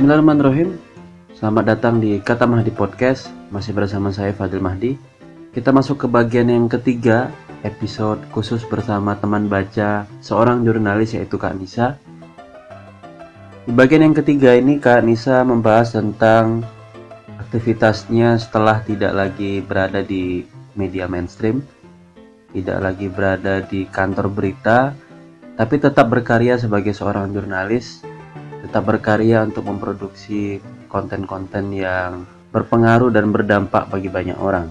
Bismillahirrahmanirrahim. Selamat datang di Kata Mahdi Podcast. Masih bersama saya Fadil Mahdi. Kita masuk ke bagian yang ketiga, episode khusus bersama teman baca seorang jurnalis yaitu Kak Nisa. Di bagian yang ketiga ini Kak Nisa membahas tentang aktivitasnya setelah tidak lagi berada di media mainstream, tidak lagi berada di kantor berita, tapi tetap berkarya sebagai seorang jurnalis tetap berkarya untuk memproduksi konten-konten yang berpengaruh dan berdampak bagi banyak orang.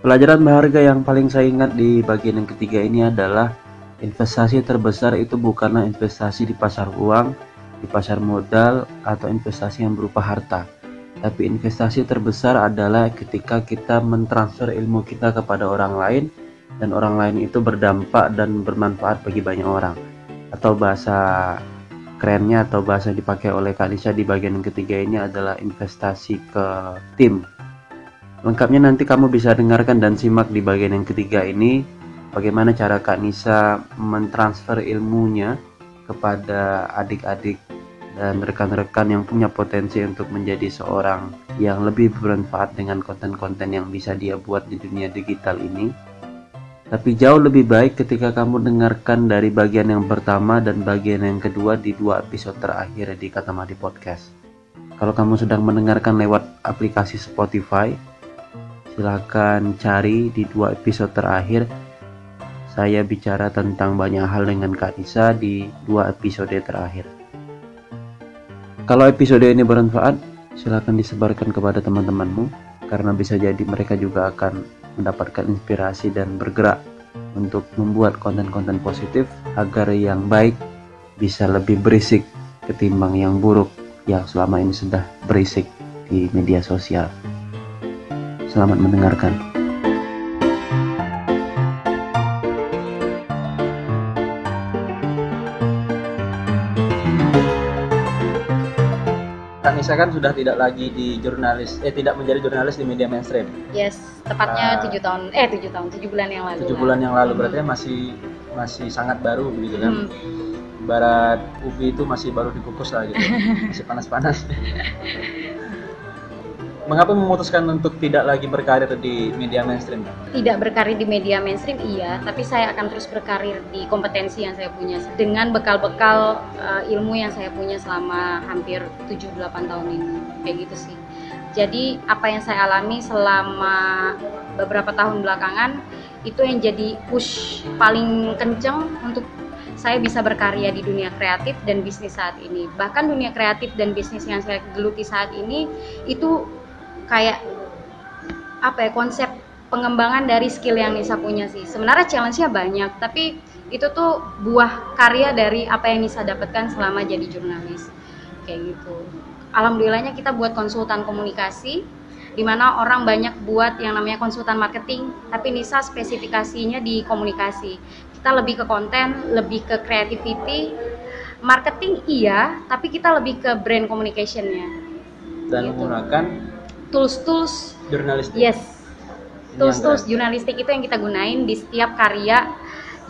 Pelajaran berharga yang paling saya ingat di bagian yang ketiga ini adalah investasi terbesar itu bukanlah investasi di pasar uang, di pasar modal, atau investasi yang berupa harta. Tapi investasi terbesar adalah ketika kita mentransfer ilmu kita kepada orang lain dan orang lain itu berdampak dan bermanfaat bagi banyak orang. Atau bahasa kerennya atau bahasa dipakai oleh Kak Nisa di bagian ketiga ini adalah investasi ke tim. Lengkapnya nanti kamu bisa dengarkan dan simak di bagian yang ketiga ini bagaimana cara Kak Nisa mentransfer ilmunya kepada adik-adik dan rekan-rekan yang punya potensi untuk menjadi seorang yang lebih bermanfaat dengan konten-konten yang bisa dia buat di dunia digital ini tapi jauh lebih baik ketika kamu dengarkan dari bagian yang pertama dan bagian yang kedua di dua episode terakhir di Kata Madi Podcast. Kalau kamu sedang mendengarkan lewat aplikasi Spotify, silahkan cari di dua episode terakhir. Saya bicara tentang banyak hal dengan Kak Nisa di dua episode terakhir. Kalau episode ini bermanfaat, silahkan disebarkan kepada teman-temanmu karena bisa jadi mereka juga akan mendapatkan inspirasi dan bergerak untuk membuat konten-konten positif agar yang baik bisa lebih berisik ketimbang yang buruk yang selama ini sudah berisik di media sosial. Selamat mendengarkan. Anissa kan sudah tidak lagi di jurnalis, eh tidak menjadi jurnalis di media mainstream. Yes, tepatnya ah. tujuh uh, tahun, eh tujuh tahun, tujuh bulan yang lalu. Tujuh bulan yang lalu, hmm. berarti masih masih sangat baru begitu kan? Hmm. Barat ubi itu masih baru dikukus lah gitu, masih panas-panas. Mengapa memutuskan untuk tidak lagi berkarir di media mainstream? Tidak berkarir di media mainstream iya, tapi saya akan terus berkarir di kompetensi yang saya punya dengan bekal-bekal uh, ilmu yang saya punya selama hampir 7-8 tahun ini. Kayak gitu sih. Jadi apa yang saya alami selama beberapa tahun belakangan itu yang jadi push paling kenceng untuk saya bisa berkarya di dunia kreatif dan bisnis saat ini. Bahkan dunia kreatif dan bisnis yang saya geluti saat ini itu kayak apa ya konsep pengembangan dari skill yang Nisa punya sih. Sebenarnya challenge-nya banyak, tapi itu tuh buah karya dari apa yang Nisa dapatkan selama jadi jurnalis. Kayak gitu. Alhamdulillahnya kita buat konsultan komunikasi di mana orang banyak buat yang namanya konsultan marketing, tapi Nisa spesifikasinya di komunikasi. Kita lebih ke konten, lebih ke creativity, marketing iya, tapi kita lebih ke brand communicationnya. Dan gitu. menggunakan tools-tools jurnalistik. Yes. Tools-tools jurnalistik itu yang kita gunain di setiap karya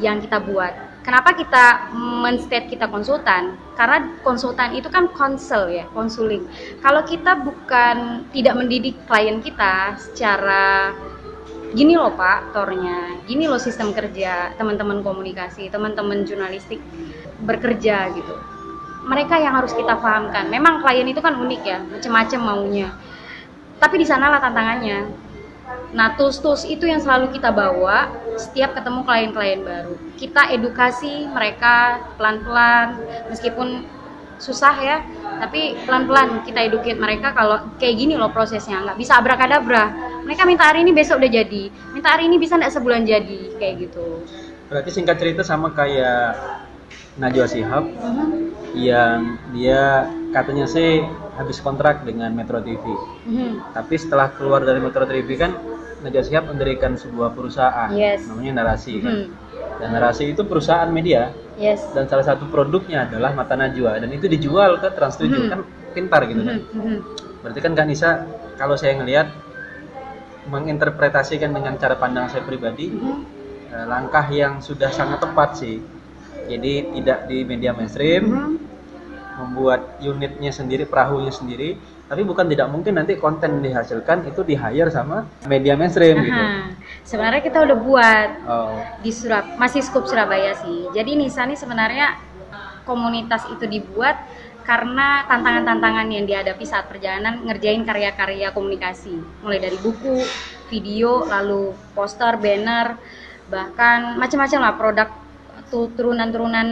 yang kita buat. Kenapa kita menstate kita konsultan? Karena konsultan itu kan konsel ya, konsuling. Kalau kita bukan tidak mendidik klien kita secara gini loh Pak tornya, gini loh sistem kerja teman-teman komunikasi, teman-teman jurnalistik bekerja gitu. Mereka yang harus kita pahamkan. Memang klien itu kan unik ya, macam-macam maunya tapi di sanalah tantangannya. Nah tools-tools itu yang selalu kita bawa setiap ketemu klien-klien baru. Kita edukasi mereka pelan-pelan meskipun susah ya tapi pelan-pelan kita educate mereka kalau kayak gini loh prosesnya. Nggak bisa abrakadabra. Mereka minta hari ini besok udah jadi. Minta hari ini bisa nggak sebulan jadi? Kayak gitu. Berarti singkat cerita sama kayak Najwa Sihab uh mhm. -huh. yang dia katanya sih habis kontrak dengan Metro TV. Mm-hmm. Tapi setelah keluar dari Metro TV kan Najwa Shihab mendirikan sebuah perusahaan yes. namanya Narasi kan. Mm-hmm. Dan Narasi itu perusahaan media. Yes. Dan salah satu produknya adalah Mata Najwa dan itu dijual ke Trans 7 mm-hmm. kan pintar gitu kan. Mm-hmm. Berarti kan Kak Nisa kalau saya ngelihat menginterpretasikan dengan cara pandang saya pribadi mm-hmm. langkah yang sudah sangat tepat sih Jadi tidak di media mainstream, Mhm. Membuat unitnya sendiri, perahunya sendiri, tapi bukan tidak mungkin nanti konten dihasilkan itu di hire sama media mainstream gitu. Aha. Sebenarnya kita udah buat Oh, di Surab masih skup Surabaya sih. Jadi Nisa nih sebenarnya komunitas itu dibuat karena tantangan-tantangan yang dihadapi saat perjalanan ngerjain karya-karya komunikasi, mulai dari buku, video, lalu poster, banner, bahkan macam-macam lah produk tu- turunan-turunan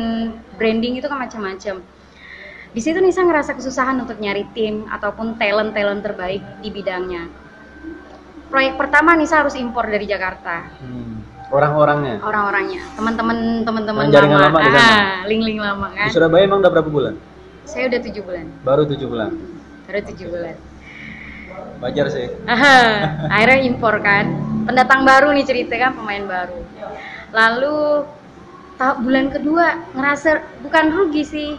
branding itu kan macam-macam. Di situ Nisa ngerasa kesusahan untuk nyari tim ataupun talent-talent terbaik di bidangnya. Proyek pertama Nisa harus impor dari Jakarta hmm. orang-orangnya. orang-orangnya teman-teman teman-teman jaringan lama di sana? ah, link-link lama Di kan Surabaya emang udah berapa bulan? saya udah tujuh bulan Baru tujuh bulan. baru tujuh bulan Wajar sih. Aha, akhirnya impor kan pendatang baru nih cerita kan pemain baru lalu tahap bulan kedua ngerasa bukan rugi sih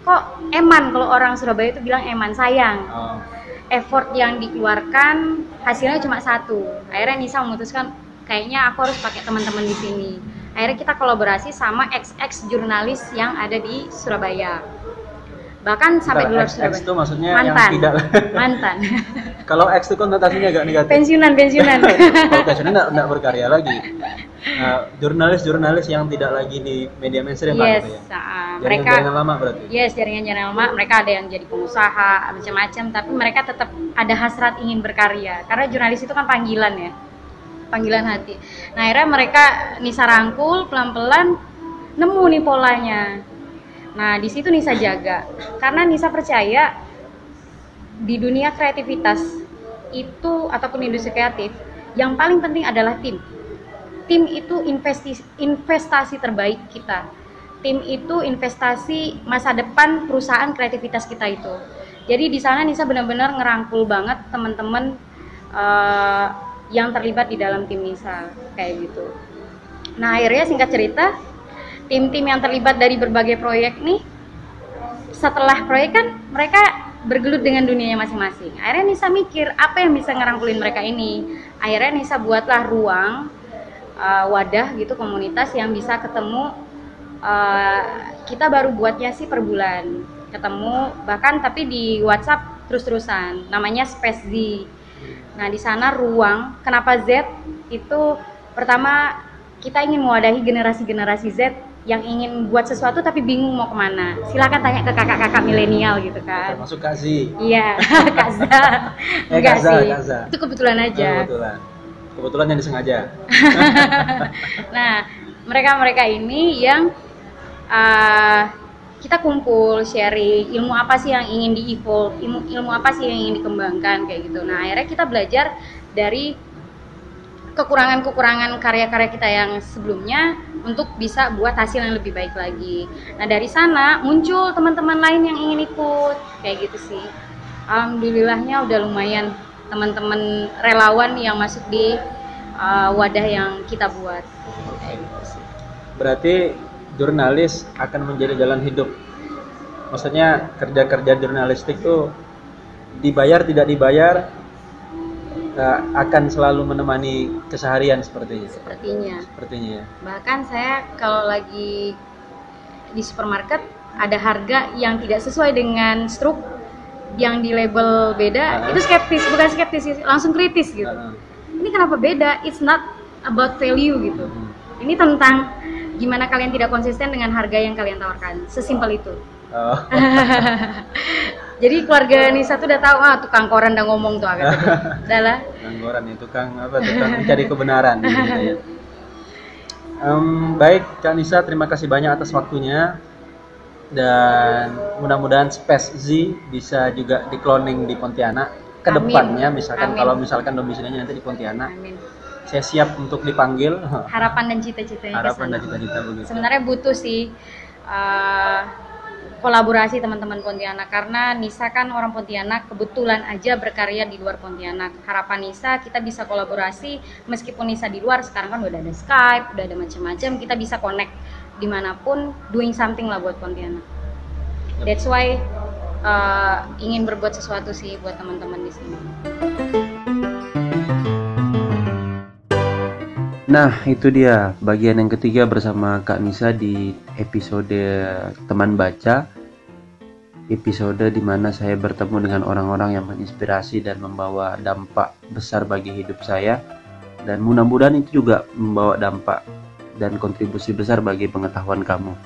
kok eman kalau orang Surabaya itu bilang eman sayang Oh. effort yang dikeluarkan hasilnya cuma satu akhirnya Nisa memutuskan kayaknya aku harus pakai teman-teman di sini akhirnya kita kolaborasi sama XX jurnalis yang ada di Surabaya bahkan sampai di luar X Surabaya itu maksudnya mantan yang tidak. mantan Kalau X itu konotasinya agak negatif. pensiunan pensiunan Kalau pensiunnya nggak nggak berkarya lagi. Nah, jurnalis-jurnalis yang tidak lagi di media mainstream yes gitu ya. Jaringan- mereka jaringan lama berarti. yes jaringan jaringan lama. Mereka ada yang jadi pengusaha macam-macam tapi mereka tetap ada hasrat ingin berkarya. Karena jurnalis itu kan panggilan ya panggilan hati. Nah akhirnya mereka Nisa rangkul pelan-pelan nemu nih polanya. Nah di situ Nisa jaga. Karena Nisa percaya di dunia kreativitas itu ataupun industri kreatif yang paling penting adalah tim tim itu investasi investasi terbaik kita tim itu investasi masa depan perusahaan kreativitas kita itu. Jadi di sana Nisa benar-benar ngerangkul banget teman-teman eh, yang terlibat di dalam tim Nisa kayak gitu. Nah akhirnya singkat cerita tim-tim yang terlibat dari berbagai proyek nih setelah proyek kan mereka bergelut dengan dunianya masing-masing. Akhirnya Nisa mikir apa yang bisa ngerangkulin mereka ini. Akhirnya Nisa buatlah ruang uh, wadah gitu komunitas yang bisa ketemu uh, kita baru buatnya sih per bulan ketemu bahkan tapi di WhatsApp terus-terusan namanya Space Z. Nah di sana ruang kenapa Z itu pertama kita ingin mewadahi generasi-generasi Z yang ingin buat sesuatu tapi bingung mau ke mana. Silakan tanya ke kakak-kakak milenial gitu kan. Termasuk Kazi. Iya, Kak Za. Eh, Enggak sih. Itu kebetulan aja. Oh, kebetulan. Kebetulan yang disengaja. Nah, mereka-mereka ini yang uh, kita kumpul sharing ilmu apa sih yang ingin di evolve, ilmu, ilmu apa sih yang ingin dikembangkan kayak gitu. Nah, akhirnya kita belajar dari kekurangan-kekurangan karya-karya kita yang sebelumnya untuk bisa buat hasil yang lebih baik lagi. Nah, dari sana muncul teman-teman lain yang ingin ikut kayak gitu sih. Alhamdulillahnya udah lumayan teman-teman relawan yang masuk di uh, wadah yang kita buat. Berarti jurnalis akan menjadi jalan hidup. Maksudnya kerja-kerja jurnalistik tuh dibayar tidak dibayar eh, akan selalu menemani keseharian sepertinya. Sepertinya. Sepertinya ya. Bahkan saya kalau lagi di supermarket ada harga yang tidak sesuai dengan struk yang di label beda, Ah. itu skeptis, bukan skeptis sih, langsung kritis gitu. Heeh. Ini kenapa beda? It's not about value gitu. Hmm. Ini tentang gimana kalian tidak konsisten dengan harga yang kalian tawarkan. Sesimpel itu. Oh, Jadi keluarga Nisa tuh udah tahu ah tukang koran udah ngomong tuh agak tadi. Udah lah. pengangguran ya tukang apa tukang mencari kebenaran gitu ya. Em, baik Kak Nisa terima kasih banyak atas waktunya dan mudah-mudahan Space Z bisa juga di cloning di Pontianak ke depannya misalkan. Amin. kalau misalkan domisilinya nanti di Pontianak Amin. saya siap untuk dipanggil. Harapan dan cita-citanya harapan dan cita-cita begitu. Sebenarnya butuh sih uh, kolaborasi teman-teman Pontianak karena Nisa kan orang Pontianak kebetulan aja berkarya di luar Pontianak. Harapan Nisa kita bisa kolaborasi meskipun Nisa di luar sekarang kan udah ada Skype udah ada macam-macam kita bisa connect di mana pun doing something lah buat Pontianak that's why uh, ingin berbuat sesuatu sih buat teman-teman di sini Nah, itu dia bagian yang ketiga bersama Kak Nisa di episode teman baca. Episode di mana saya bertemu dengan orang-orang yang menginspirasi dan membawa dampak besar bagi hidup saya. Dan mudah-mudahan itu juga membawa dampak dan kontribusi besar bagi pengetahuan kamu.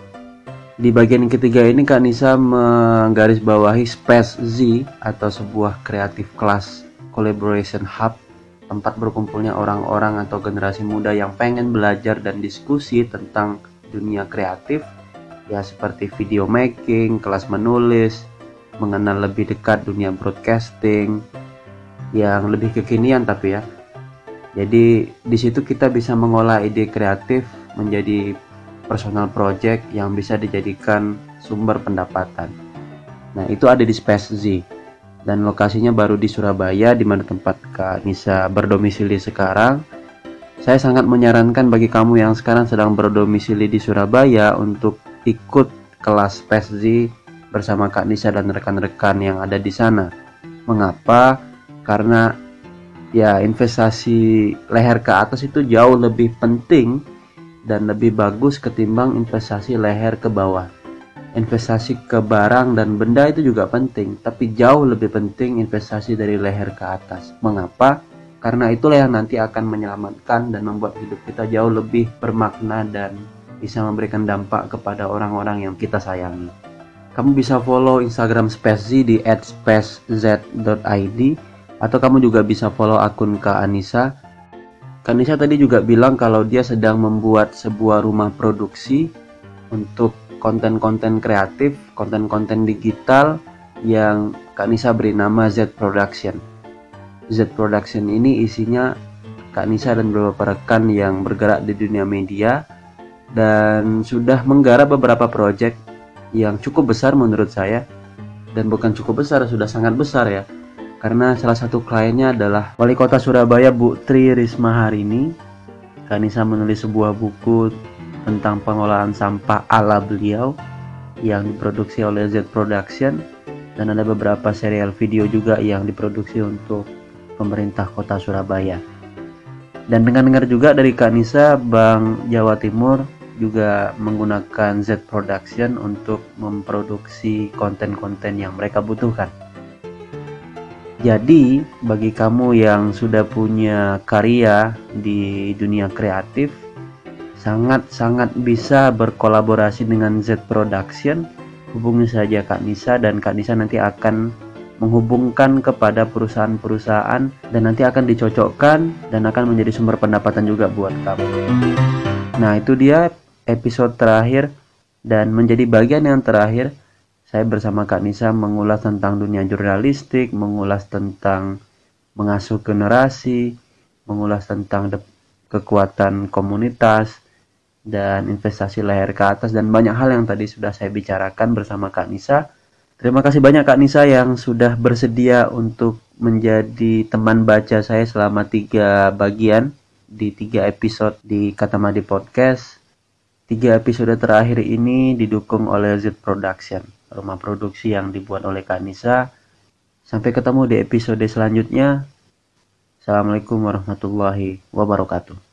Di bagian ketiga ini Kak Nisa menggarisbawahi Space Z atau sebuah kreatif kelas collaboration hub tempat berkumpulnya orang-orang atau generasi muda yang pengen belajar dan diskusi tentang dunia kreatif ya seperti video making, kelas menulis, mengenal lebih dekat dunia broadcasting yang lebih kekinian tapi ya. Jadi di situ kita bisa mengolah ide kreatif menjadi personal project yang bisa dijadikan sumber pendapatan. Nah, itu ada di Space Z dan lokasinya baru di Surabaya di mana tempat Kak Nisa berdomisili sekarang. Saya sangat menyarankan bagi kamu yang sekarang sedang berdomisili di Surabaya untuk ikut kelas PSZ bersama Kak Nisa dan rekan-rekan yang ada di sana. Mengapa? Karena ya investasi leher ke atas itu jauh lebih penting dan lebih bagus ketimbang investasi leher ke bawah investasi ke barang dan benda itu juga penting, tapi jauh lebih penting investasi dari leher ke atas. Mengapa? Karena itulah yang nanti akan menyelamatkan dan membuat hidup kita jauh lebih bermakna dan bisa memberikan dampak kepada orang-orang yang kita sayangi. Kamu bisa follow Instagram Spacez di @spacez.id atau kamu juga bisa follow akun Kak Anissa. Kak Anissa tadi juga bilang kalau dia sedang membuat sebuah rumah produksi untuk konten-konten kreatif, konten-konten digital yang Kak Nisa beri nama Z Production. Z Production ini isinya Kak Nisa dan beberapa rekan yang bergerak di dunia media dan sudah menggarap beberapa proyek yang cukup besar menurut saya dan bukan cukup besar sudah sangat besar ya karena salah satu kliennya adalah Wali Kota Surabaya Bu Tri Risma Harini Kanisa menulis sebuah buku tentang pengolahan sampah ala beliau yang diproduksi oleh Z Production dan ada beberapa serial video juga yang diproduksi untuk pemerintah kota Surabaya. Dan dengar-dengar juga dari Kak Nisa, Bank Jawa Timur juga menggunakan Z Production untuk memproduksi konten-konten yang mereka butuhkan. Jadi, bagi kamu yang sudah punya karya di dunia kreatif, sangat-sangat bisa berkolaborasi dengan Z Production hubungi saja Kak Nisa dan Kak Nisa nanti akan menghubungkan kepada perusahaan-perusahaan dan nanti akan dicocokkan dan akan menjadi sumber pendapatan juga buat kamu. Nah, itu dia episode terakhir dan menjadi bagian yang terakhir saya bersama Kak Nisa mengulas tentang dunia jurnalistik, mengulas tentang mengasuh generasi, mengulas tentang kekuatan komunitas, dan investasi leher ke atas dan banyak hal yang tadi sudah saya bicarakan bersama Kak Nisa. Terima kasih banyak Kak Nisa yang sudah bersedia untuk menjadi teman baca saya selama tiga bagian di tiga episode di Katamadi Podcast. Tiga episode terakhir ini didukung oleh Z Production, rumah produksi yang dibuat oleh Kak Nisa. Sampai ketemu di episode selanjutnya. Assalamualaikum warahmatullahi wabarakatuh.